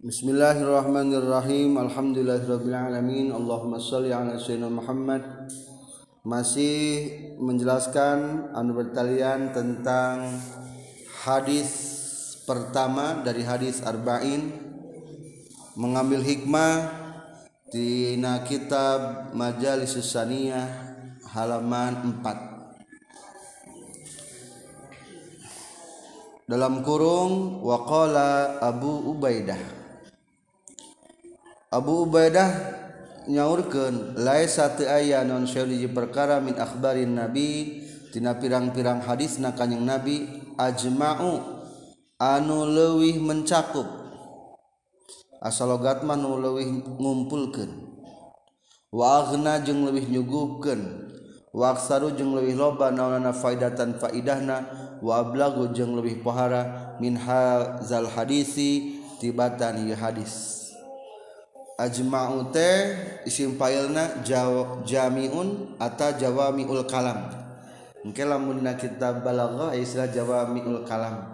Bismillahirrahmanirrahim. Alhamdulillahirabbil Allahumma shalli ala sayyidina Muhammad. Masih menjelaskan anu bertalian tentang hadis pertama dari hadis arba'in. Mengambil hikmah di kitab Majalis Saniyah halaman 4 dalam kurung waqala Abu Ubaidah Abu Ubaidah nyaurkeun laisa teu aya non syariji perkara min akhbarin nabi? Tina pirang-pirang hadisna kanjing nabi ajma'u anu leuwih mencakup. Asalogat mah nu leuwih ngumpulkeun. Wa aghna jeung leuwih nyugupkeun wa aksaru jeung leuwih loba naonana faidatan faidahna. Wa ablagu jeung leuwih pahara. Min hazal hadisi tibatan ieu hadis. ajma'u teh isim failna jami'un atau jawami'ul kalam. Engke lamunna kita balaghah istilah jawami'ul kalam.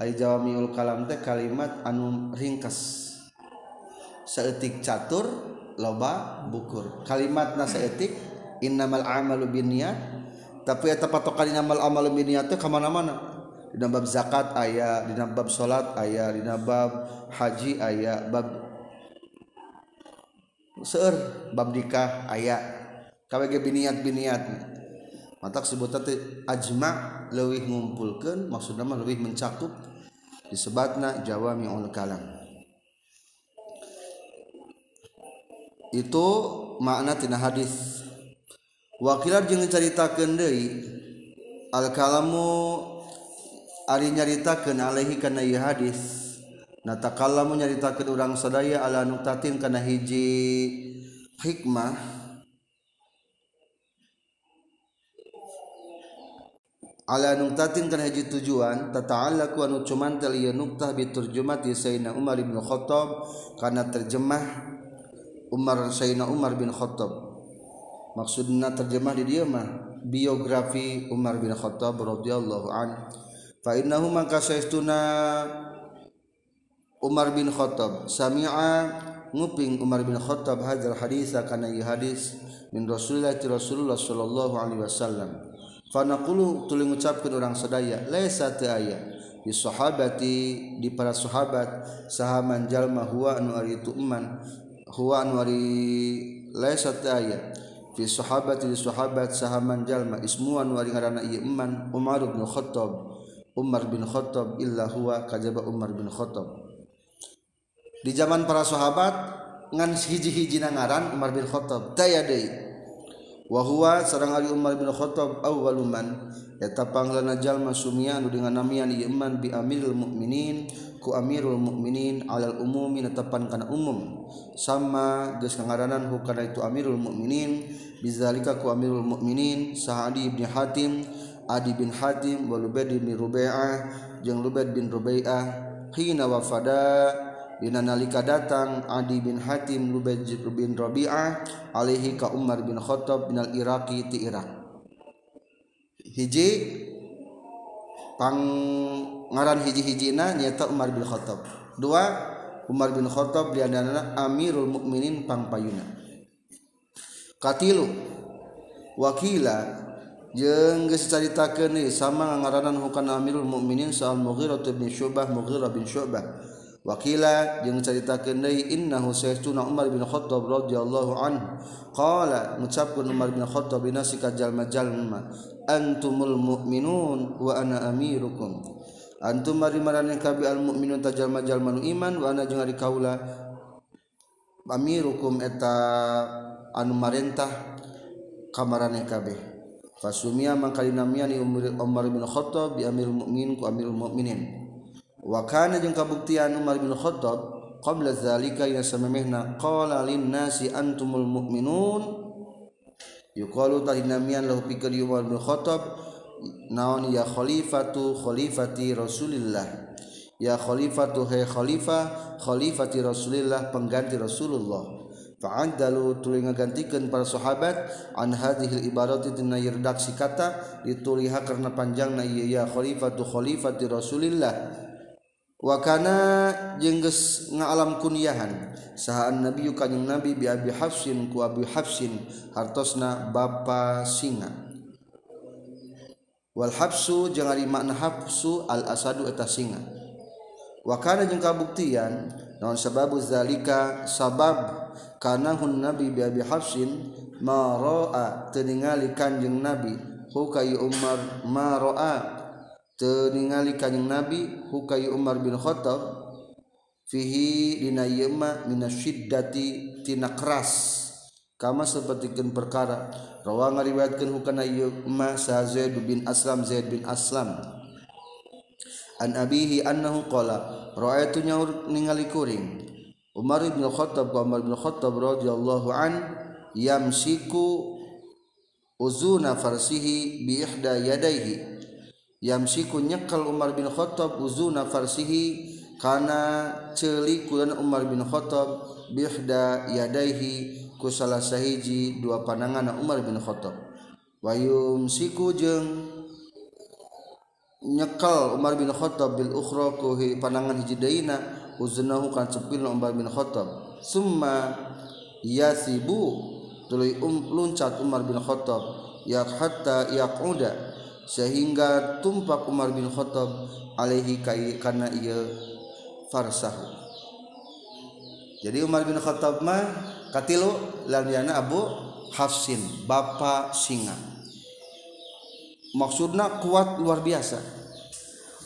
Ai jawami'ul kalam teh kalimat anu ringkas. Saeutik catur loba bukur. Kalimatna saeutik innamal amalu binniyat. Tapi eta patokan innamal amalu binniyat teh kemana mana dina bab zakat aya dina bab salat aya dina bab haji aya bab seueur bab nikah aya. KWG biniat biniat mata sebut teh ajma leuwih ngumpulkeun maksudna mah leuwih mencakup disebutna jawamiul kalam. Itu makna tina hadis. Wakilar jeung dicaritakeun deui al kalamu ari nyaritakeun alaihi kana hadis. Natakallamu nyaritakeun urang sadaya ala nuktatin kana hiji hikmah. Ala nuktatin kana hiji tujuan tata'allaqu anu cumantel ieu nuktah biturjumati sayyidina Umar bin Khattab kana terjemah Umar sayyidina Umar bin Khattab. Maksudna terjemah di dia mah biografi Umar bin Khattab radhiyallahu an. Fa innahu maka saestuna Umar bin Khattab. Sami'a nguping Umar bin Khattab hadzal hadis kana ieu hadis min Rasulillah Rasulullah sallallahu alaihi wasallam. Fa naqulu tuluy ngucapkeun urang sadaya laisa teu aya? Di sahabati di para sahabat sahaman jalma huwa anu ari itu iman huwa anu ari laisa teu aya? Fi sahabati li sahabat sahaman jalma ismuan wa ngaranna ieu iman Umar bin Khattab. Umar bin Khattab illa huwa kajaba Umar bin Khattab di zaman para sahabat ngan hiji-hiji ngaran Umar bin Khattab. Daya deui wa huwa sareng ari Umar bin Khattab awwaluman eta panglana jalma sumia anu dengan namian ieu iman bi amirul mukminin ku amirul mukminin alal umumi netepan kana umum. Sama geus ngaranan hukana itu amirul mukminin bizalika ku amirul mukminin Sa'adi bin Hatim Adi bin Hatim wa Lubaid bin Rubai'ah jeung Lubaid bin Rubai'ah hina wafada dina nalika datang Adi bin Hatim Lubaid bin Rabi'ah alaihi ka Umar bin Khattab bin al-Iraqi ti Irak. Hiji pang ngaran hiji-hijina nyata Umar bin Khattab. Dua Umar bin Khattab diandana Amirul Mukminin pangpayuna katilu wakila jeung geus caritakeun sama ngaranan hukana Amirul Mukminin Sa'al Mughirah bin Syu'bah Mughirah bin Syu'bah wakila jeung caritakeun deui innahu sayyiduna Umar bin Khattab radhiyallahu anhu. Qala ngucapkeun Umar bin Khattab binasi jalma-jalma antumul mu'minun wa ana amirukum. Antum mari marane kabi al mu'minun tajalma-jalma nu iman wa ana jeung ari kaula amirukum eta anu marentah kamarane kabeh. Fasumia mangkalinamiani Umar bin Khattab bi amirul mu'minin ku amirul mu'minin. wakana jeung kabuktian Umar bin Khattab qabla zalika ya samemehna qala lin nasi antumul mu'minun. Yuqalu tahinamian lahu pikeun Umar bin Khattab naon ya khalifatu khalifati Rasulillah. Ya khalifatu hai khalifah khalifati Rasulillah pengganti Rasulullah. Fa'adalu tuluy ngagantikeun para sahabat an hadhil ibarati tina redaksi kata dituliha karena panjangna ieu ya khalifatu khalifati Rasulillah. wakana jengges ngaalam kunyahan sahaan nabi kanyang nabi bi abi hafsin ku abi hafsin hartosna bapa singa. Wal hafsu jeung ari makna hafsu al asadu eta singa. Wakana jeung kabuktian naon sababu zalika? Sabab kana hun nabi bi abi hafsin ma raa teningali kanjeng nabi ku kayu umar ma raa ningali kanyeng nabi hukayu Umar bin Khattab fihi dina yema minasyiddati tina keras. Kama sapertikeun perkara rawa ngariwayatkeun hukana yema sa Zaid bin Aslam Zaid bin Aslam. An abihi annahu qala ra'aitu nyaur ningali kuring. Umar bin Khattab Umar bin Khattab radhiyallahu an yamsiku uzuna farsihi bi ihda yadayhi. Yamsiku nyekal Umar bin Khattab uzuna farsihi kana celikulan Umar bin Khattab bihda yadaihi ku salah sahiji dua pandangan Umar bin Khattab. Wayum siku jeung nyekal Umar bin Khattab bil ukhra ku pandangan hiji daina uznahu kan cepil Umar bin Khattab. Summa yasibu tuluy um, luncat Umar bin Khattab ya hatta yaquda sehingga tumpak Umar bin Khattab alaihi kai karena ia farsahu jadi Umar bin Khattab mah katilu lamyana Abu Hafsin bapa singa maksudna kuat luar biasa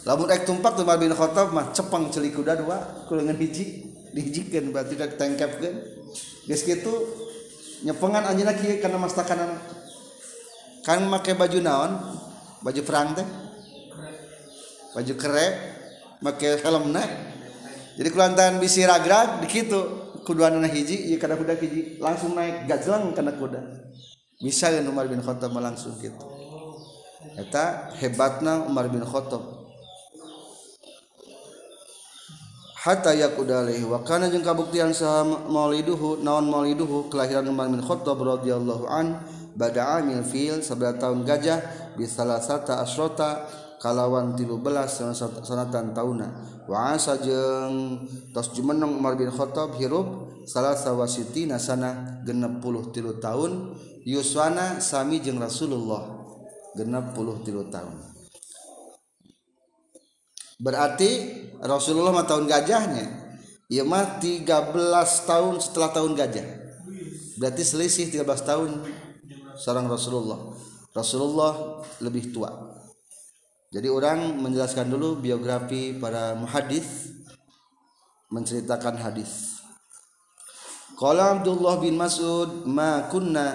lamun ek tumpak Umar bin Khattab mah cepeng celik kuda dua kulengan hiji dihijikeun berarti rek tangkapkeun. geus kitu nyepengan anjeunna kieu kana mastakanana. kan make baju naon baju perang teh? Baju kere make helm nah. Jadi kulantan bisi ragrag di kitu kuduan hiji ieu kada kuda hiji langsung naik gajlang kana kuda. Kan Umar bin Khattab langsung gitu eta hebatna Umar bin Khattab. Hatta yakuda alaihi wa kana jeung kabuktian saha mauliduhu naon mauliduhu kelahiran Umar bin Khattab radhiyallahu an bada amil fil sebelah tahun gajah bisalah sata asrota kalawan tilu belas sanatan tauna wa asa jeung tos jumeneng Umar bin Khattab hirup salah sawasiti nasana genep puluh tilu tahun. Yuswana sami jeung Rasulullah genep puluh tilu tahun. Berarti Rasulullah mah tahun gajahnya ia mah 13 tahun setelah tahun gajah. Berarti selisih 13 tahun sarang Rasulullah. Rasulullah lebih tua. Jadi orang menjelaskan dulu biografi para muhadis menceritakan hadis. Qala Abdullah bin Mas'ud ma kunna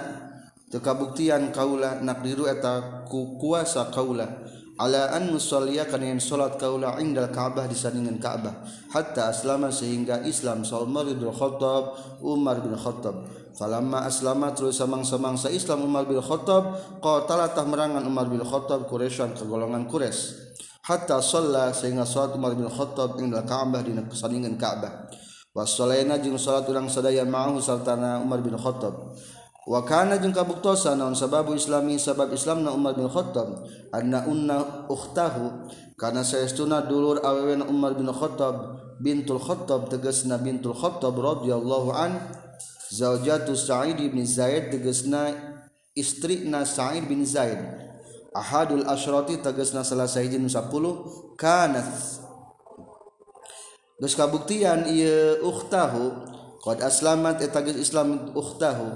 teu kabuktian kaula nakdiru eta ku kuasa kaula. Ala an nusalliya kana yang salat kaula indal Ka'bah di sandingan Ka'bah. Hatta aslama sehingga Islam Salman bin Khattab Umar bin Khattab. Falamma aslama terus samang-samangsa Islam Umar bin Khattab qatala tah merangan Umar bin Khattab Quraisyan ke golongan Quraisy. Hatta shalla sehingga salat Umar bin Khattab ing Ka'bah di kesandingan Ka'bah wasalaina jeung salat urang sadaya ma'ahu sartana Umar bin Khattab wakana jeung kabuktosa naon sababu islami sabab Islam na Umar bin Khattab anna unna ukhtahu karena saestuna dulur awewe na Umar bin Khattab bintul Khattab tegasna bintul Khattab radhiyallahu an zaujatu Sa'id bin Zaid tegasna istri na Sa'id bin Zaid. Ahadul asyrati tegasna salah sahijin 10 kanat Geus kabuktian ieu ukhtahu qad aslamat eta Islam ukhtahu.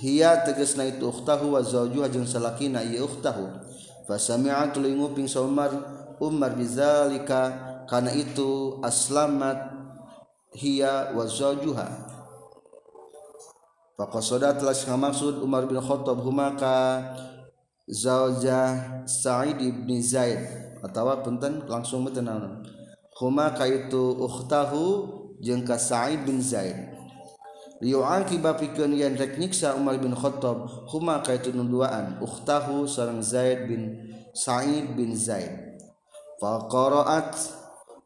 Hiya tegasna itu ukhtahu wa zaujuha jeung salakina ieu ukhtahu fasami'a tuluy nguping Umar Umar bizalika kana itu aslamat hiya wa zaujuha Faqasada telah maksud Umar bin Khattab huma ka zaujah Sa'id bin Zaid atau punten langsung meuteun naon. Huma ka itu ukhtahu jeung ka Sa'id bin Zaid. Liu'aqiba pikeun yen rek nyiksa Umar bin Khattab huma kaitu nuduaan ukhtahu sareng Zaid bin Sa'id bin Zaid. Fa qara'at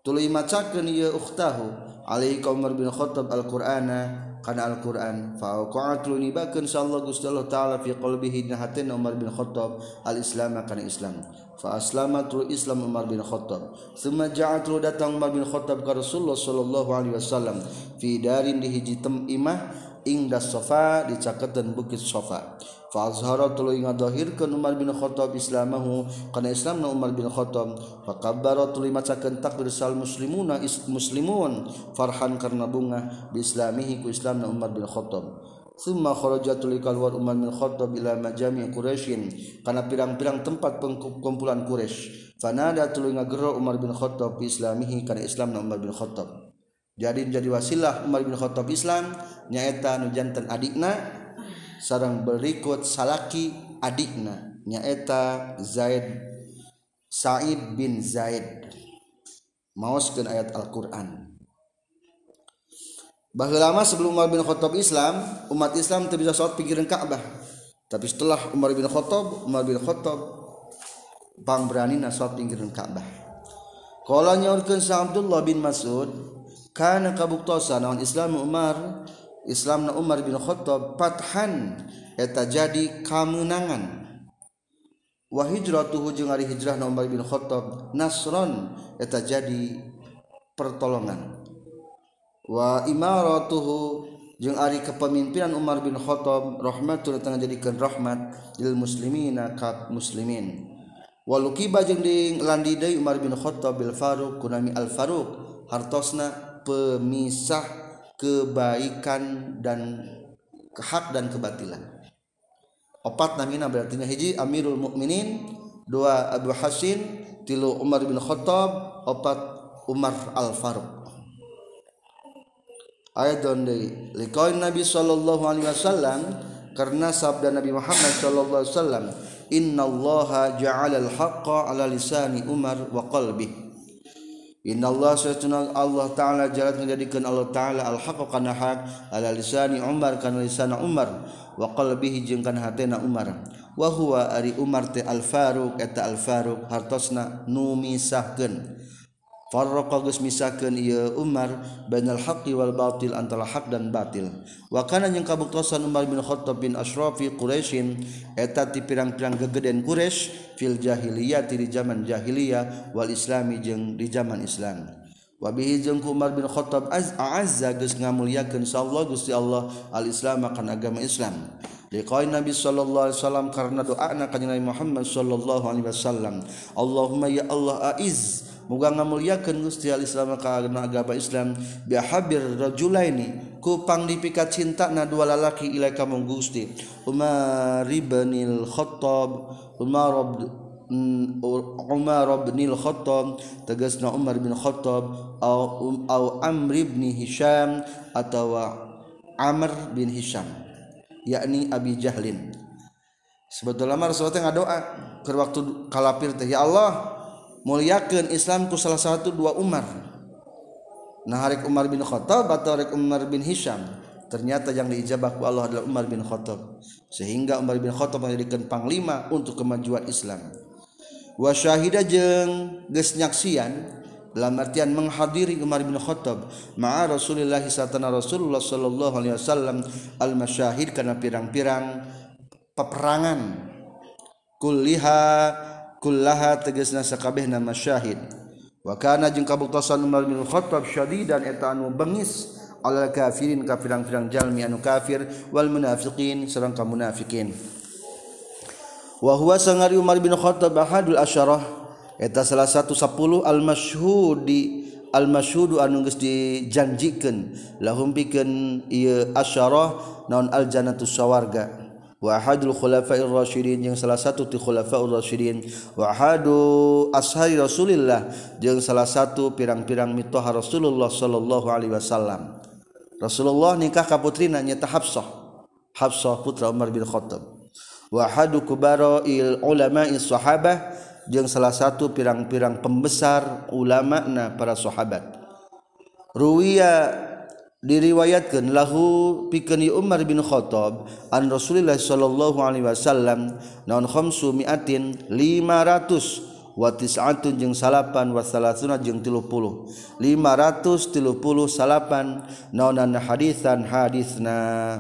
tuluy macakeun ieu ukhtahu alaihi Umar bin Khattab al-Qur'ana kana Alquran faunibakeun sallallahu Gusti Allah taala fi qalbihi dina hatin Umar bin Khattab al Islam kana Islam. Fa aslamatul Islam Umar bin Khattab. Summa ja'atul datang Umar bin Khattab ka Rasulullah sallallahu alaihi wasallam fi darin di hiji imah ingda sofa di caketan bukit sofa. Falzhara tuluy ngadahirkeun Umar bin Khattab Islamahu kana Islamna Umar bin Khattab. Fakabbara tuluy macakeun takbir sal muslimuna muslimun farhan karena bunga bi islamihi ku Islamna Umar bin Khattab. Summa kharaja tuluy keluar Umar bin Khattab ila majami' Quraisyin kana pirang-pirang tempat pengkumpulan Quraisy. Fanada tuluy ngagero Umar bin Khattab bi islamihi kana Islamna Umar bin Khattab. Jadi menjadi wasilah Umar bin Khattab Islam nyaeta nu janten adikna sareng berikut salaki adikna nyaeta Zaid Said bin Zaid. Maoskeun ayat Al-Qur'an. Lama sebelum Umar bin Khattab Islam umat Islam tidak bisa sholat pikiran Ka'bah. Tapi setelah Umar bin Khattab Umar bin Khattab bang berani sholat pikiran Ka'bah. Kalau nyorkan Abdullah bin Mas'ud karena kabuktosa naon Islam Umar Islam Umar bin Khattab pathan eta jadi kemenangan wa hijratuhu jeung ari hijrah Umar bin Khattab nasron eta jadi pertolongan. Wa imaratuhu jeung ari kepemimpinan Umar bin Khattab Rahmatul tengah jadikeun rahmat lil muslimina ka muslimin. Walukiba jeung dilandidai Umar bin Khattab bil Faruq kunami al Faruq hartosna pemisah kebaikan dan hak dan kebatilan. Opat namina berarti hiji Amirul Mukminin dua Abu Hasin tilu Umar bin Khattab opat Umar al Faruq Ayat likoin Nabi sallallahu alaihi wasallam karena sabda Nabi Muhammad sallallahu alaihi wasallam innallaha ja'ala al-haqqa ala lisani Umar wa qalbi Innallah sesuna Allah Ta'ala jalan menjadikan Allah Ta'ala al-haqqa kana haq ala lisani Umar kana lisana Umar wa qalbihi jeung kana hatena Umar. Wa huwa ari Umar te al-Faruq eta al-Faruq hartosna numisahkeun. farraqagus misakeun ieu Umar bainal haqqi wal batil antara hak dan batil. Wa kana jeung kabuktosan Umar bin Khattab bin Asyrafi Quraisyin eta ti pirang-pirang gegeden Quraisy fil jahiliyah di zaman jahiliyah wal islami jeung di zaman Islam. Wa bihi jeung Umar bin Khattab azza geus ngamuliakeun sa Allah Gusti Allah al Islam akan agama Islam. Liqain Nabi sallallahu alaihi wasallam karena doa kanjeng Nabi Muhammad sallallahu alaihi wasallam. Allahumma ya Allah aiz muga ngamuliakeun Gusti al Islam ka agama Islam. Bi habir rajulaini ku pangdipikat cinta na dua lalaki ila ka Gusti. Umar ibn Khattab Umar Umar bin Khattab tegasna Umar bin Khattab au Amr bin Hisham atau Amr bin Hisham yakni Abi Jahlin. Sebetulnya Rasulullah teh ngadoa ke waktu kalapir teh ya Allah muliakeun Islam ku salah satu dua Umar. Nah harik Umar bin Khattab atau harik Umar bin Hisham ternyata yang diijabah ku Allah adalah Umar bin Khattab. Sehingga Umar bin Khattab menjadikan panglima untuk kemajuan Islam. Wa syahida jeung geus nyaksian dalam artian menghadiri Umar bin Khattab ma'a Rasulillah satana Rasulullah sallallahu alaihi wasallam al masyahid karena pirang-pirang peperangan. Kulliha kullaha tegasna sakabehna masyahid wa kana jeung kabuktasan Umar bin Khattab syadidan eta anu bengis alal kafirin ka pirang-pirang jalmi anu kafir wal munafiqin sareng ka munafikin. Wa huwa sangari Umar bin Khattab ahadul asyarah. eta salah satu 10 almasyhudi almasyhudu anu geus dijanjikeun lahum pikeun ieu asyarah naon aljannatu sawarga wa ahadul khulafair rasyidin jeung salah satu ti khulafaur rasyidin. Wa ahadu ashari rasulillah jeung salah satu pirang-pirang mitoh Rasulullah sallallahu alaihi wasallam. Rasulullah nikah ka putrina nyaeta Hafsah Hafsah putra Umar bin Khattab. Wa ahadu kubara il ulama sahabah jeung salah satu pirang-pirang pembesar ulama na para sahabat. Ruwiya diriwayatkan lahu pikeun Umar bin Khattab an Rasulillah sallallahu alaihi wasallam naon khamsu mi'atin 500 wa tis'atun jeung salapan wa salasuna jeung 30 530 salapan naonan hadisan hadisna.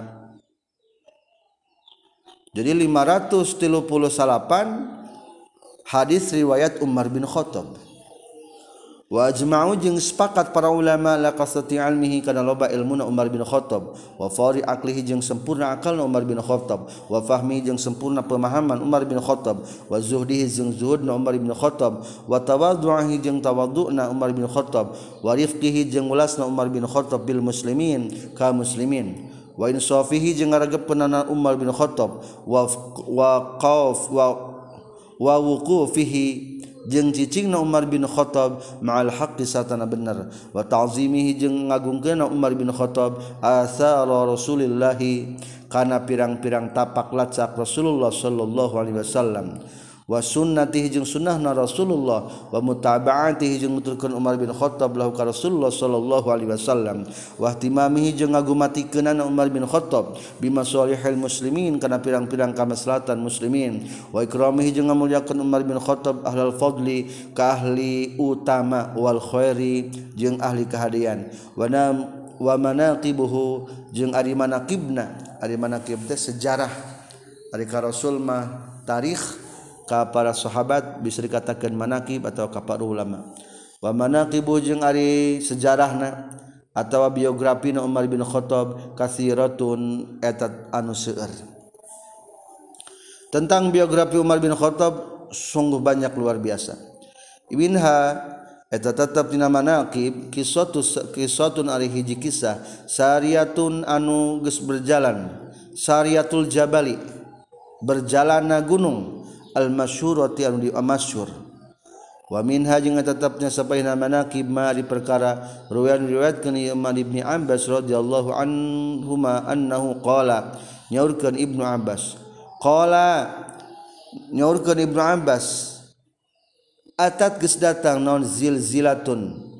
Jadi 530 salapan hadis riwayat Umar bin Khattab. Wajma'u jeung sepakat para ulama la kasati almihi kana loba ilmuna Umar bin Khattab wa fari aqlihi jeung sempurna akal Umar bin Khattab wa fahmi jeung sempurna pemahaman Umar bin Khattab wa zuhdihi jeung zuhudna Umar bin Khattab wa tawadduhi jeung tawaddu'na Umar bin Khattab wa rifqihi jeung ulasna Umar bin Khattab bil muslimin ka muslimin wa insafihi jeung ngaragep penana Umar bin Khattab wa wa qaf wa wa wuqufihi jeung cicingna Umar bin Khattab ma'al haqqi satana bener. Wa ta'zimihi jeung ngagungkeunna Umar bin Khattab asara Rasulillah kana pirang-pirang tapak lacak Rasulullah sallallahu alaihi wasallam. wasunnati jeung sunnahna Rasulullah wa mutabaatihi jeung nuturkeun Umar bin Khattab lahu ka Rasulullah sallallahu alaihi wasallam wa ihtimamihi jeung ngagumatikeunana Umar bin Khattab bima solihil muslimin kana pirang-pirang kamaslahatan muslimin wa ikramihi jeung ngamulyakeun Umar bin Khattab ahlal fadli ka ahli utama wal khairi jeung ahli kehadian wa wa manaqibuhu jeung ari manaqibna ari manaqib teh sejarah ari ka Rasul mah tarikh ka para sahabat bisa dikatakan manakib atau ka para ulama. Wa manaqibu jeung ari sejarahna atau biografi na Umar bin Khattab kasiratun etat anu seueur. Tentang biografi Umar bin Khattab sungguh banyak luar biasa. Ibinha eta tetap dina manaqib kisatu kisatun ari hiji kisah sariyatun anu geus berjalan sariyatul jabali berjalanna gunung. Al-masyhurati anu di masyhur wa minha jeung tetapnya sapaina manaqib ma di perkara riwayat-riwayatkeun Imam Ibnu Abbas radhiyallahu anhuma annahu qala nyaurkeun Ibnu Abbas. Qala nyaurkeun Ibnu Abbas atat geus datang naon zilzilatun?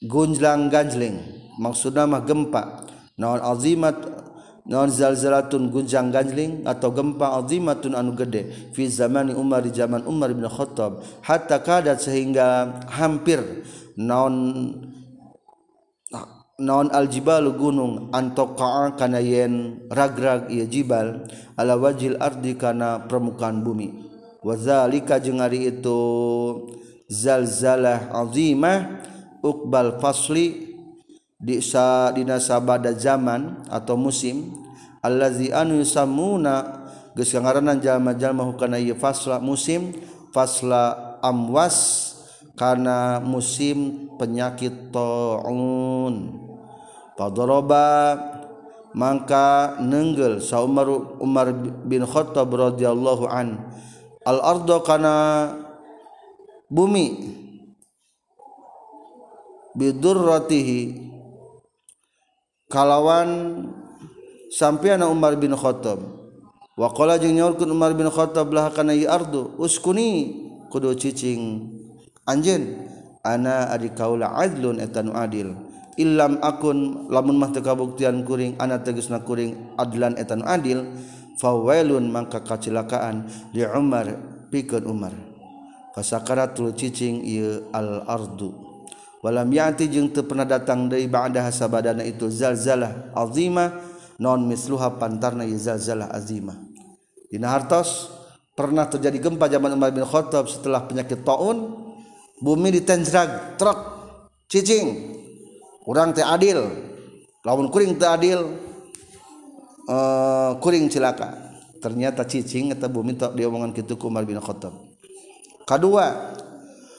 Gunjlang ganjling maksudna mah gempa. Naon azimat zalzalatun gunjang ganjling atau gempa azimatun anu gede fi zamani Umar di zaman Umar bin Khattab. Hatta kadat sehingga hampir naon naon aljibalu gunung antoqa kana yen ragrag ieu jibal ala wajil ardi kana permukaan bumi. Wazalika jeung ari itu zalzalah azimah uqbal fasli di sa dina sabada zaman atau musim allazi anu yusamuna geus ngaranan jalma-jalma hukana ieu fasla musim fasla amwas karena musim penyakit taun. Padoroba maka nenggel sa Umar Umar bin Khattab radhiyallahu an al ardo kana bumi bidurratihi kalawan sampai anak Umar bin Khattab. Wakola jeung nyorkeun Umar bin Khattab lah kana ardu? Uskuni? Kudu cicing. Anjeun ana adi kaula adlun eta nu adil. Illam akun lamun mah teu kabuktian kuring ana tegasna kuring adlan eta nu adil fawailun mangka kacelakaan di Umar pikeun Umar. Fasakaratul cicing ieu al ardu. Walam yati jeung teu pernah datang dari ba'da hasabadana itu zalzalah azimah non misluha pantarna zalzalah azimah. Dina hartos pernah terjadi gempa zaman Umar bin Khattab setelah penyakit taun. Bumi ditenjrag truk cicing. Urang teh adil. Lamun kuring teh adil uh, kuring cilaka. Ternyata cicing eta bumi tok diomongan kitu ku Umar bin Khattab. Kadua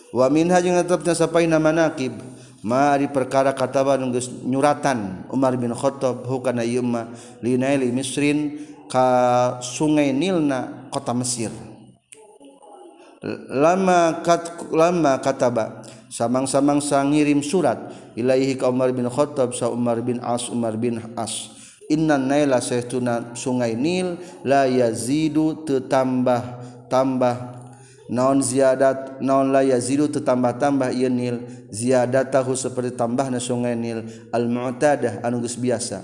wa minha jeung tetepna sapaina manaqib Mari perkara kataban nyuratan Umar bin Khattab hukana yumma linaili misrin ka sungai Nilna kota Mesir. Lama kat lama kataba samang-samang sangirim surat ilaihi ka Umar bin Khattab sa Umar bin As Umar bin As innan naila sahtuna sungai Nil la yazidu tetambah tambah naon ziadat naon la yazidu tetambah-tambah ieu nil. Ziyadatahu seperti tambahna sungai nil. Al mu'tadah anu geus biasa.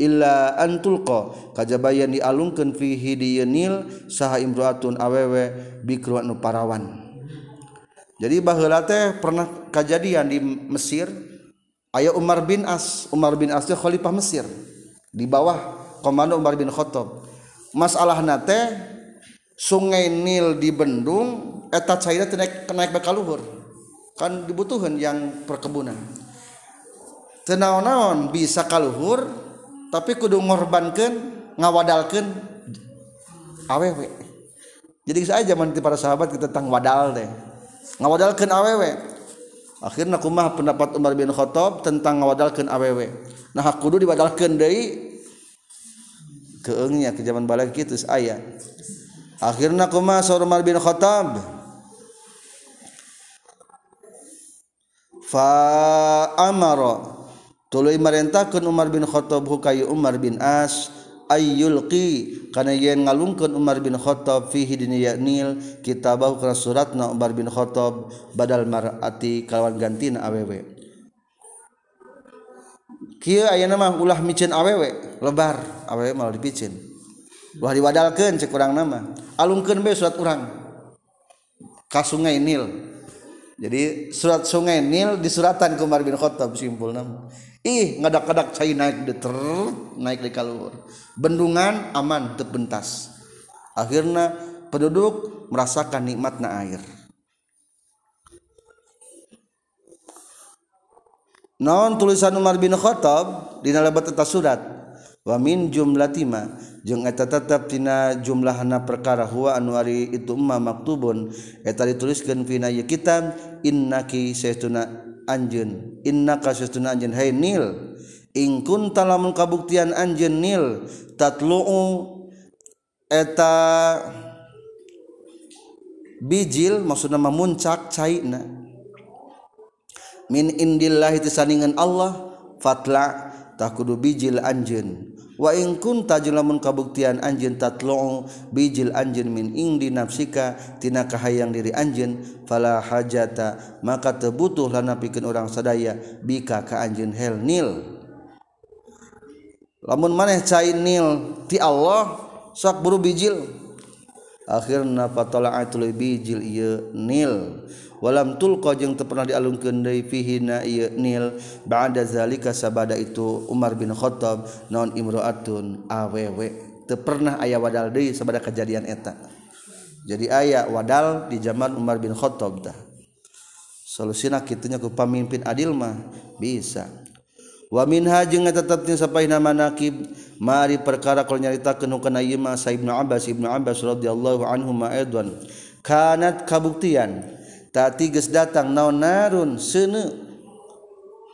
Illa antulqa kajabayan dialungkeun fihi di nil saha imroatun awewe bikru anu parawan. Jadi baheula teh pernah kejadian di Mesir aya Umar bin As. Umar bin As khalifah Mesir. Di bawah komando Umar bin Khattab. Masalahna teh sungai Nil di Bendung eta cair naik kenaik bakal luhur. Kan dibutuhkan yang perkebunan. Tenaon-naon bisa kaluhur tapi kudu ngorbankan ngawadalkan awewe jadi saya zaman para sahabat kita tentang wadal deh ngawadalkan awewe akhirnya kumah pendapat Umar bin Khattab tentang ngawadalkan awewe nah kudu diwadalkan dari keengnya ke zaman balik gitu ayah akhirnya kuma Umar bin Khattab. Fa amara. Tuluy marentakeun Umar bin Khattab hukayu Umar bin As ayyulqi? Kana yen ngalungkeun Umar bin Khattab fihi dini yaknil kitabahu kana suratna Umar bin Khattab badal mar'ati kalawan gantina awewe kieu ayeuna mah ulah micin awewe lebar awewe malah dipicin. Wah diwadalkan cek kurang nama. Alungkan be surat orang ka sungai Nil. Jadi surat sungai Nil disuratan ke Umar bin Khattab simpul nama. Ih ngadak-ngadak cai naik de ter naik di kalur bendungan aman terbentas akhirnya penduduk merasakan nikmatnya air. Non tulisan Umar bin Khattab? Di atas surat wamin jumlatima jeung eta tetap tina jumlahna perkara huwa anuari itu emma maktubun. Eta dituliskeun pina ye kitab innaki saytuna anjeun. Innaka saytuna anjeun hai nil ing kunta lamun kabuktian anjeun nil tatlu'u eta bijil maksudna memuncak caina. Min indillah itu sandingan Allah fatla takudu bijil anjeun anjen waingkun tajlamun kabuktian anjen tatlong bijil anjen min ing di nafsikatina kahayang diri anjen fala hajata maka tebutuh lana pikin orang sadaya bika ka anjen hel nil. Lamun maneh cai nil ti Allah sok buru bijil. Akhirna fatola'atul bijil ieu nil walam tulqa jeung teu pernah dialungkeun deui fihi na ieu nil ba'da zalika sabada itu Umar bin Khattab naon imra'atun awewe teu pernah aya wadal deui sabada kejadian eta. Jadi aya wadal di zaman Umar bin Khattab tah. Solusina kitunya ku pamimpin adil mah bisa. Wa minha jeung eta tetepnya sapaina manakib mari perkara kalau nyaritakeun hukana ieu mah Sa Ibnu Abbas Ibnu Abbas radhiyallahu anhu ma aidan kanat kabuktian tadi ges datang naon narun? Seuneu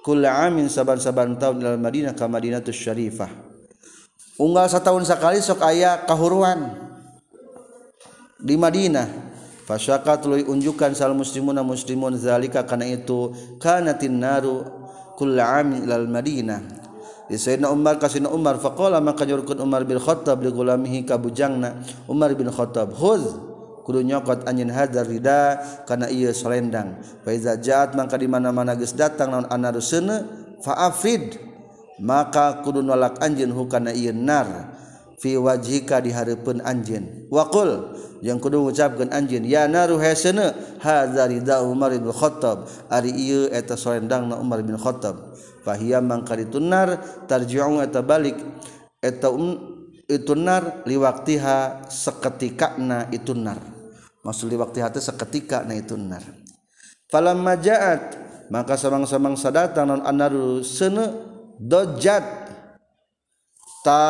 kula amin saban-saban tahun dalam Madinah ka Madinatus Syarifah. Unggal setahun sekali sok aya kahuruan. Di Madinah. Fasyaka tuluy unjukkan sal muslimuna muslimun zalika kana itu kanatin naru kula amin ilal Madinah. Di Sayyidina Umar kasina Umar faqala maka jurkun Umar bin Khattab li gulamihi kabujangna Umar bin Khattab Huz khudh nyokot anjin hadar rida karena ia selendang. Faiza jaat maka di mana-mana geus datang naon anarusena fa'afid maka kudu nolak anjeun hukana ieu nar. Fi wajhika di hareupeun anjeun waqul yang kudu ngucapkeun anjeun ya naru hasana hadza rida Umar bin Khattab. Ari ieu eta selendangna Umar bin Khattab. Fahiya mangka nar tarji'u eta balik. Eta um, itu nar liwaktiha itu nar maksud di waktu hati seketika na itu nar falamma ja'at maka samang-samang sadatang non anaru sene dojat. Ta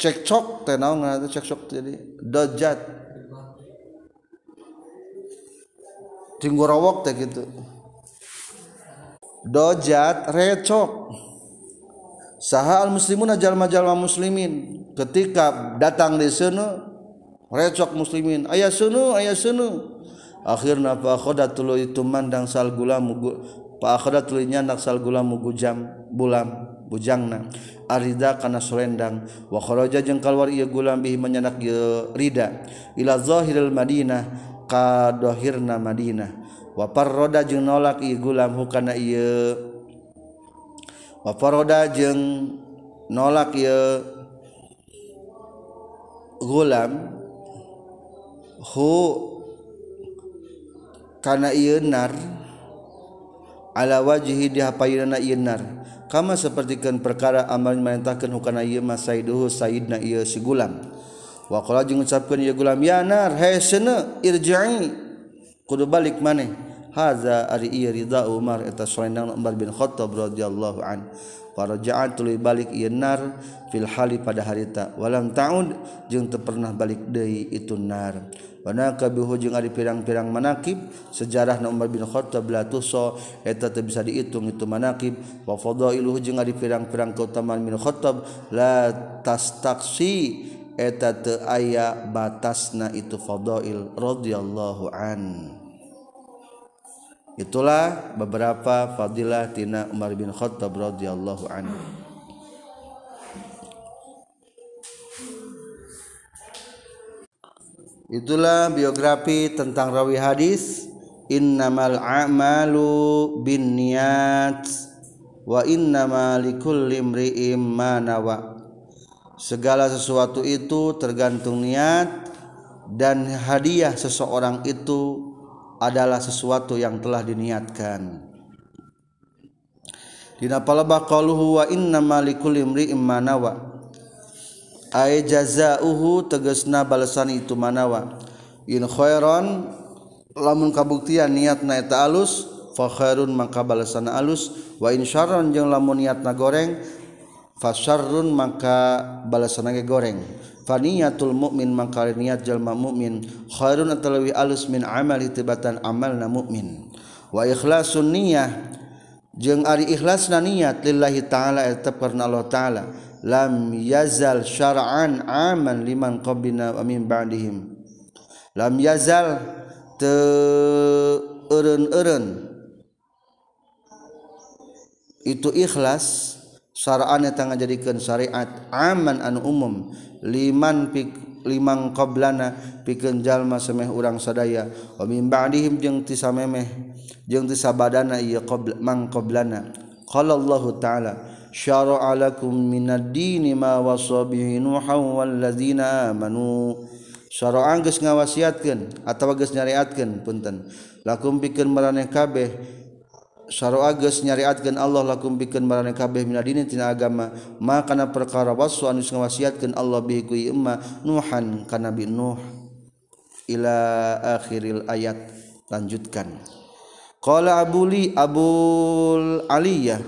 cekcok teh naon ngaran cekcok jadi dojat. Tinggorowok teh gitu dojat recok. saha al muslimun jalma-jalma muslimin. Ketika datang di sana recok muslimin. Ayah sunu ayah sunu akhirna fa akhadatulu itu mandang sal gulam fa akhadatulu nyandak sal gulam gujam bulam bujangna. Arida kana sorendang wa kharaja jeung kaluar ieu gulam bihi menyandak rida. Ila zahiril madinah ka dohirna madinah. Wa parroda jeung nolak ieu gulam hukana ieu wafaroda jeung nolak ya gulam hu kana ienar ala wajhi dihapayunana ienar kama sapertikeun perkara amal merintahkeun hukana ieu mas saiduhu saidna ieu si gulam. Wa qala jeung ngucapkeun ieu gulam ya nar hai sene irji'i. Kudu balik maneh. Haza ari ieu ridha Umar eta selendang Umar bin Khattab radhiyallahu an. Faraja'at tuluy balik ieu nar fil hali pada harita walam ta'ud jeung teu pernah balik deui itu nar. Wanaka bihu jeung ari pirang-pirang manakib. Sejarah Umar bin Khattab la tuso eta teu bisa dihitung itu manakib. Wa fadailuhu jeung ari pirang-pirang keutamaan bin Khattab la tastaksi eta teu aya batasna itu fadail radhiyallahu an Itulah beberapa fadilah tina Umar bin Khattab radhiyallahu anhu. Itulah biografi tentang rawi hadis innamal a'malu bin niat wa innama likulli imri'im ma nawa segala sesuatu itu tergantung niat dan hadiah seseorang itu adalah sesuatu yang telah diniatkan. Dina palabah qaluhu wa inna malikul imri manawa ay jazaohu tegasna balasan itu manawa in khairan lamun kabuktian niatna eta alus fa khairun maka balasan alus. Wa in syarran jeung lamun niatna goreng fa syarrun maka balasana goreng faniyatul mukmin maka niat jalma mukmin khairun atau lebih alus min amal itibatan amal na mukmin wa ikhlasun niyah jeung ari ikhlasna niat lillahi ta'ala tetap karena Allah ta'ala lam yazal syara'an aman liman qablina wa min ba'dihim. Lam yazal te eureun-eureun itu ikhlas syara'an eta ngajadikeun syariat aman anu umum liman pik limang qablana pikeun jalma semeh urang sadaya. Wa ba'dihim jeung ti samemeh jeung ti sabadana ieu qabla mang qoblana. Qala Allah taala syara'a lakum minad dini ma wasa bihi nuhan wal amanu. Syara'a geus ngawasiatkeun atawa geus nyariatkeun punten. Lakum pikeun maraneh kabeh Sarroages nyariatkan Allah lakum bikin marane kabeh minadini tina agama. Makana perkara wasu anus ngawasiatkan Allah bihi kui emma Nuhan kana Nabi Nuh. Ila akhiril ayat lanjutkan. Qala abuli abul aliyah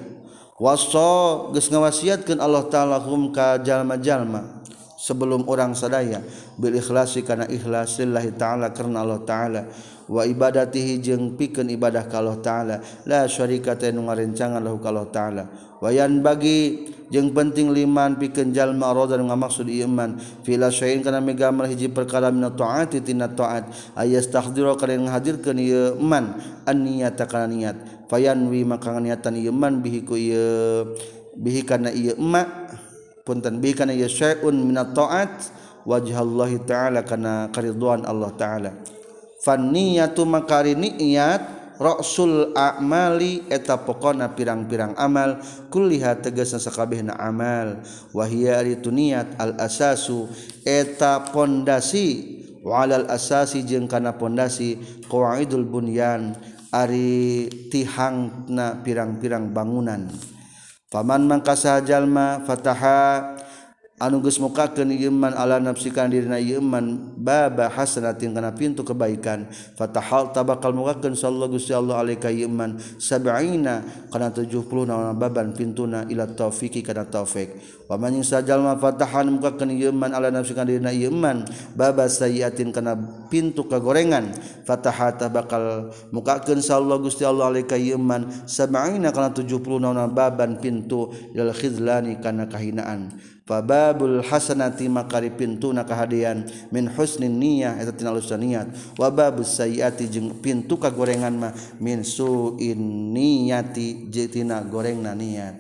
waso geus ngawasiatkeun Allah taala hum ka jalma-jalma sebelum orang sadaya. Bil ikhlasi kana ikhlas lillahi taala karena Allah taala. wa ibadatihi jeung pikeun ibadah kalau taala. La syarika teh nu ngarencangan lahu kalau taala. Wayan bagi jeung penting liman pikeun jalma rada nu ngamaksud iman. Fila syai'in kana megamel hiji perkara min taati tina taat. Ayastahdira kana ngahadirkeun ieu man an niyata kana niat fayanwi maka niatan ieu man bihi ku ieu bihi kana ieu ma punten bihi kana ieu syai'un min taat. Wajhallahi ta'ala kana karidwan Allah ta'ala. faniyatu makari niat Rasul amali eta pokona pirang-pirang amal kulliha tegasna sakabehna amal. Wahia itu niat al asasu eta pondasi. Walal asasi jeung kana pondasi qawaidul bunyan ari tihangna pirang-pirang bangunan. Paman mangka sajalma fataha anuges mukaken Iman ala nafsikan dirina Iman baba hasanatin kana pintu kebaikan. Fatahal tabakal mukaken sallallahu gusti Allah alaika Iman sab'ina kana 70 naon baban pintuna ila taufiki kana taufik. Wa man sajalma fatahan mukaken Iman ala nafsikan dirina Iman baba sayiatin kana pintu kagorengan. Fataha tabakal mukaken sallallahu gusti Allah alaika Iman sab'ina kana 70 naon baban pintu ilal khizlani kana kahinaan. fababul hasanati makari pintu na kahadian min husnin niyah eta tina lusa niat. Wa babus sayiati jeung pintu kagorengan mah min suin niyati tina gorengna niat.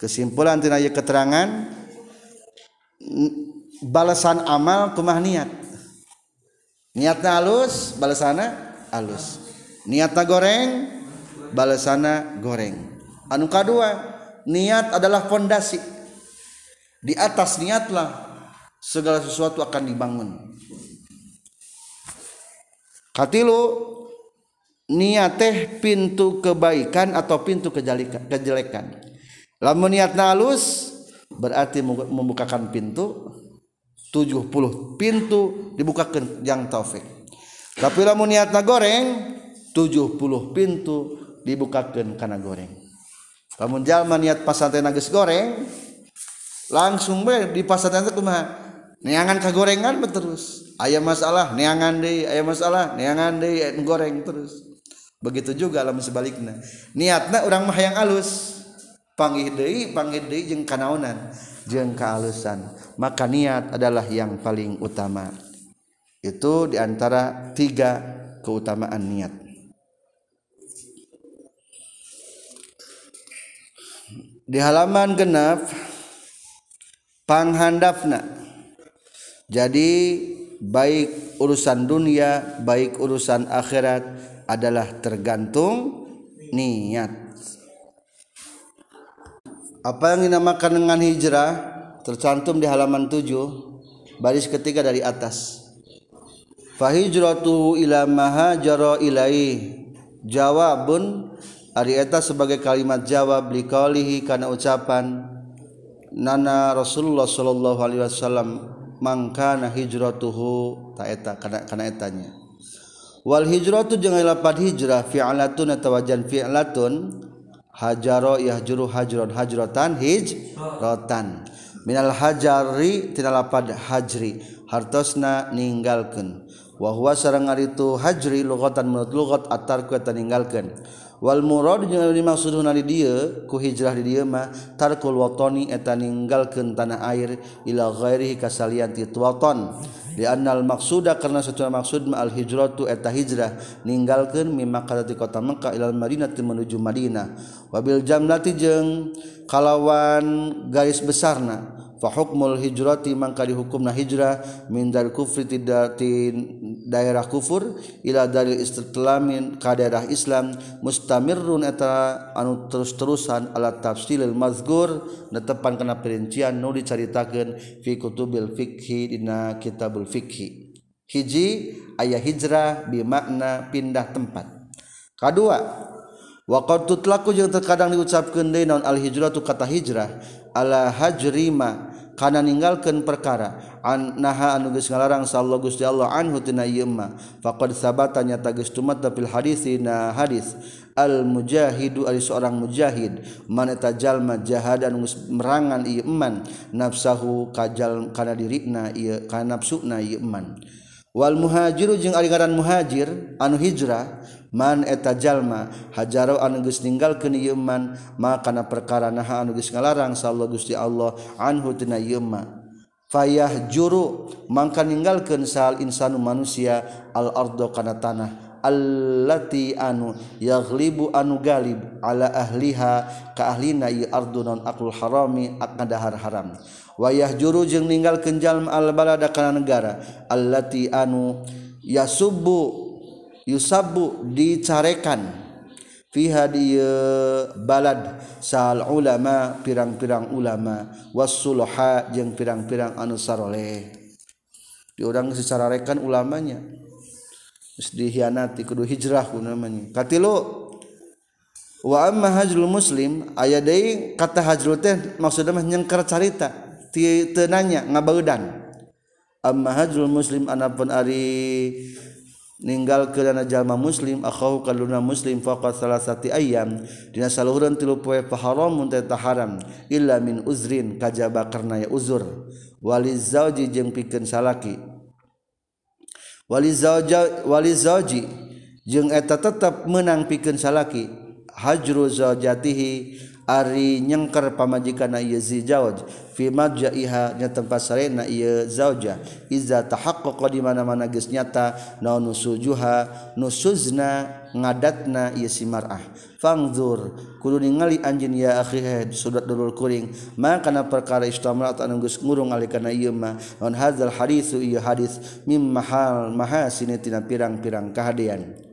Kesimpulan tina ieu keterangan balasan amal kumah niat. Niatna alus balasana alus. Niatna goreng balasana goreng. Anu kadua niat adalah fondasi. Di atas niatlah segala sesuatu akan dibangun. Katilu niat teh pintu kebaikan atau pintu kejelekan. Lamun niat halus berarti membukakan pintu 70 pintu dibukakan yang taufik. Tapi lamun niatna goreng 70 pintu dibukakan karena goreng. Lamun jalma niat pasantren geus goreng langsung be di pasantren teh kumaha? Neangan kagorengan terus. Ayam masalah neangan deh ayam masalah neangan deh goreng terus. Begitu juga lamun sebaliknya niatna orang mah yang alus. Panggih deui panggih deui jeung kanaonan jeung kealusan maka niat adalah yang paling utama. Itu di antara tiga keutamaan niat. Di halaman genap panghandapna. Jadi baik urusan dunia baik urusan akhirat adalah tergantung niat. Apa yang dinamakan dengan hijrah? Tercantum di halaman 7 baris ketiga dari atas. Fahijratu ila mahajara ilai jawabun ari eta sebagai kalimat jawab liqaulihi kana ucapan nana Rasulullah Shallallahu Alaihi Wasallam mangkana hijratuhu taeta kana kana etanya. Wal hijratu jeung lapad hijrah fi'latun atawa jan fi'latun hajaro yahjuru hajron hajrotan hijrotan. Minal hajari tina lapad hajri hartosna ninggalkeun. Wa huwa sareng ari hajri lugatan menurut lugat atarku eta ninggalkeun. Wal murad dimaksud di dieu ku hijrah di dieu mah tarkul watani eta ninggalkeun tanah air ila ghairihi kasalian ti waton di annal maksuda karena satuna maksud ma al hijratu eta hijrah ninggalkeun mimma makkah ti kota makkah ilal Madinah menuju Madinah. Wabil jamlati jeung kalawan garis besarna fahukmul hijrati mangka dihukumna hijrah min dar kufri tidati daerah kufur ila dalil istitlamin ka daerah Islam mustamirrun eta anu terus-terusan ala tafsilil mazkur netepan kana perincian nu dicaritakeun fi kutubil fikhi dina kitabul fikhi hiji ayah hijrah bimakna pindah tempat. Kedua waqad tutlaku jeung terkadang diucapkeun deui naon al hijrah tu kata hijrah ala hajrima karena meninggalkan perkara an naha anu geus ngalarang sallallahu Gusti Allah anhu tina ieu mah faqad sabata nyata geus tumata fil hadisina hadis al mujahidu ari seorang mujahid man eta jalma jahadan geus merangan ieu iman nafsahu kajal kana dirina ieu kana nafsuna ieu iman wal muhajiru jeung ari ngaran muhajir anu hijrah man eta jalma hajaro anu geus ninggalkeun ieu man makana perkara naha anu geus ngalarang sallallahu Gusti Allah anhu tina ieu fayah juru mangka ninggalkeun sal insanu manusia al ardo kana tanah allati anu yaghlibu anu galib ala ahliha ka ahlina ieu ardu non aklul harami akadahar haram. Wayah juru jeung ninggalkeun jalma al balada kana negara allati anu yasubbu yusabu dicarekan. Fiha dieu balad. Sal ulama pirang-pirang ulama. Wasulha jeung pirang-pirang anu saroleh diurang secara rekan ulamanya. Geus dihianati kudu hijrah ku namanya. Katilu wa amma hajrul muslim aya deui kata hajrul teh maksudna mah nyengker carita. Teu nanya ngabeudan. Amma hajrul muslim anapun ari meninggal kerana jalma muslim akhahu kaluna muslim faqat salasati ayyam dina saluhureun tilu poe paharam mun haram illa min uzrin kajaba karna ya uzur. Wali zauji jeung pikeun salaki. Wali zauja wali zauji jeung eta tetep menang pikeun salaki. Hajru zaujatihi Ari nyengker pamajikan na ieu zijawaj fi madja'iha nya tempat sarena ieu zauja. Iza tahaqqaqa di mana-mana geus nyata naon nusujuha nusuzna ngadatna ieu si mar'ah. Fangzur kudu ningali anjeun ya akhi eh, sudat dulur kuring. Ma kana perkara istamrat anu geus ngurung alikana ieu mah. Naon hadzal hadis ieu hadis mim mahal mahasini tina pirang-pirang kahadean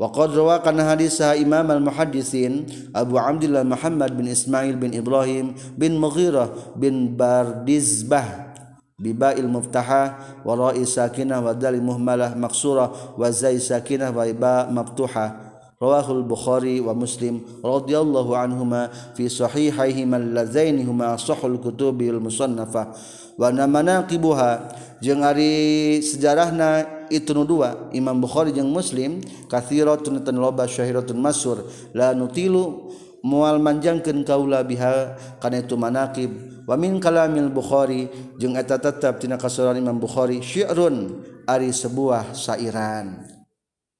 Waqad rawa kana hadis sah Imam al-Muhaddisin Abu Abdullah Muhammad bin Ismail bin Ibrahim bin Mughirah bin Bardizbah bibail muftaha wa ra'i sakinah wa dal muhmalah maksura wa zai sakinah wa ba maftuha rawahu al-Bukhari wa Muslim radhiyallahu anhuma fi sahihaihima allazaini huma sahul kutubil musannafa wa namanaqibuha jeung ari sejarahna itu nu dua. Imam Bukhari jeung Muslim kathiratun tan loba syahiratun masur. La nutilu mual manjangkeun kaula biha kana itu manaqib. Wa min kalamil Bukhari jeung eta tetep tina kasuran Imam Bukhari syi'run ari sebuah sairan.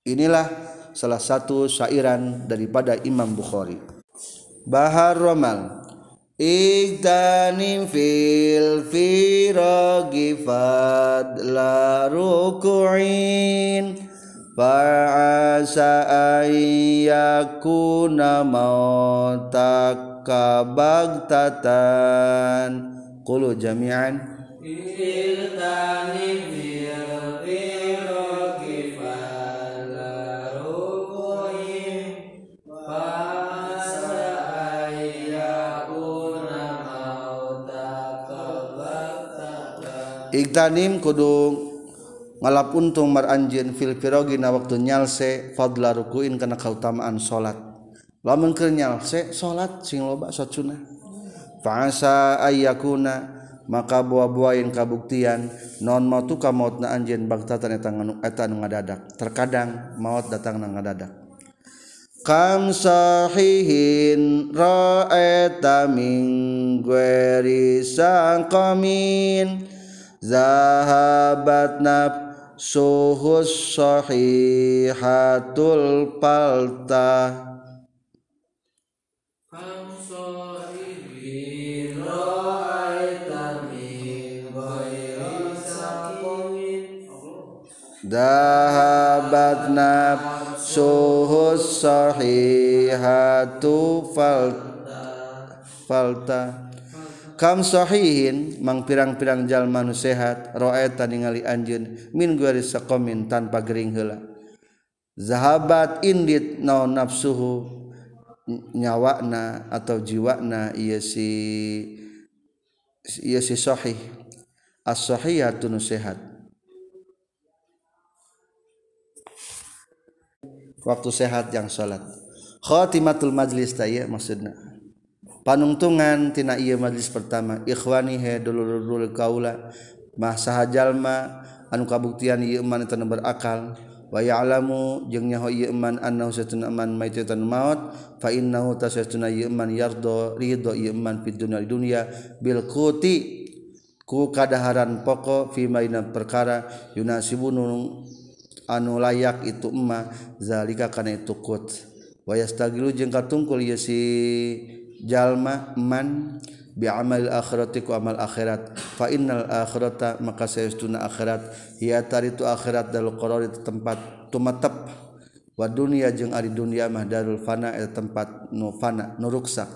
Inilah salah satu sairan daripada Imam Bukhari. Bahar Romal Iktanim fil firagi fadla ruku'in. Fa'asa ayyakuna mautaka bagtatan. Kulu jami'an. Iktanim fil firagi Igtanim kudu ngalap untung maranjin fil firogina waktu nyalse fadla rukuin kana kautamaan salat. Lamun keur nyalse salat sing loba salat sunah. Fa'asa ayyakuna maka buah-buahin kabuktian non mautu ka mautna anjeun bagtatan eta eta nu ngadadak. Terkadang maut datang na ngadadak. Kam sahihin ra'aita min ghairi saqamin zahabat naf suhus sahihatul palta Dahabat nafsuhus sahihatu falta. Falta sahihin mang pirang-pirang jal manu sehat roeta ningali anjun min sakomin tanpa gering hela zahabat indit no nafsuhu nyawakna atau jiwakna iya si iya si sahih. As-sahihatu sehat. Waktu sehat yang salat. Khatimatul majlis taya maksudna panungtungan tina iya majlis pertama. Ikhwani he dulur-dulur kaula. Mah sahajalma anu kabuktian iya ieu iman teu anu berakal. Wa ya'lamu jeung nyaho iya ieu iman annahu satuna iman maitatan maut. Fa innahu tasatuna ieu iya iman yardo ridho ieu iman fid dunya dunya. Bil quti ku kadaharan pokok fi maina perkara yunasibun anu layak itu emma. Zalika kana itu qut wa yastagilu jeung katungkul ieu si jalma man biamal akhirati ku amal akhirat. Fa innal akhirata maka sayastuna akhirat. Ya taritu akhirat dalul qarar itu tempat tumatep wa dunya jeung ari dunya mah darul fana eta tempat nu fana nu ruksak.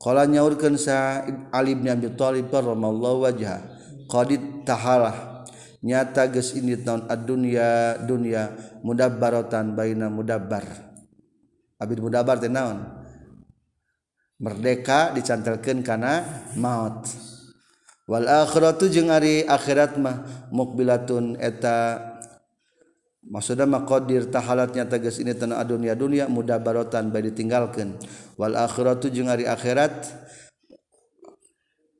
Qala nyaurkeun sa Ali bin Abi Thalib barramallahu wajha qadid tahalah nyata geus ini taun ad-dunya dunya mudabbaratan baina mudabbar. Abid mudabbar teh naon? merdeka dicantelkan karena maut. Wal akhiratu jeung ari akhirat mah mukbilatun eta. Maksudna maqadir tahalatnya tegas ini tanah dunia dunia mudah barotan bae ditinggalkan wal akhiratu jeung ari akhirat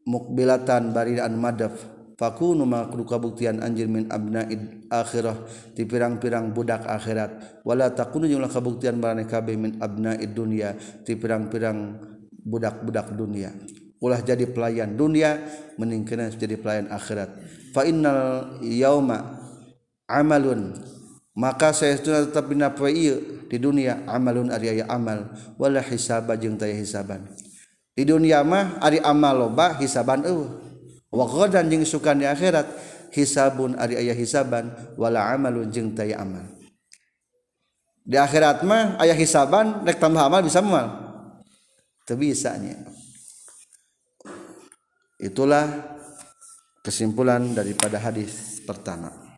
mukbilatan baridaan madaf fakunu makru kabuktian anjir min abnaid akhirah ti pirang-pirang budak akhirat. Wala takunu jeung kabuktian marane kabeh min abnaid dunya ti pirang-pirang budak-budak dunia. Ulah jadi pelayan dunia meningkatkan jadi pelayan akhirat. Fa innal yauma amalun maka saya tetap bina di dunia amalun ari amal wala hisaba jeung taya hisaban. Di dunia mah ari amal loba hisaban eueuh. Wa ghadan jeung sukan di akhirat hisabun ari aya hisaban wala amalun jeung taya amal. Di akhirat mah aya hisaban rek tambah amal bisa moal bisanya itulah kesimpulan daripada hadis pertama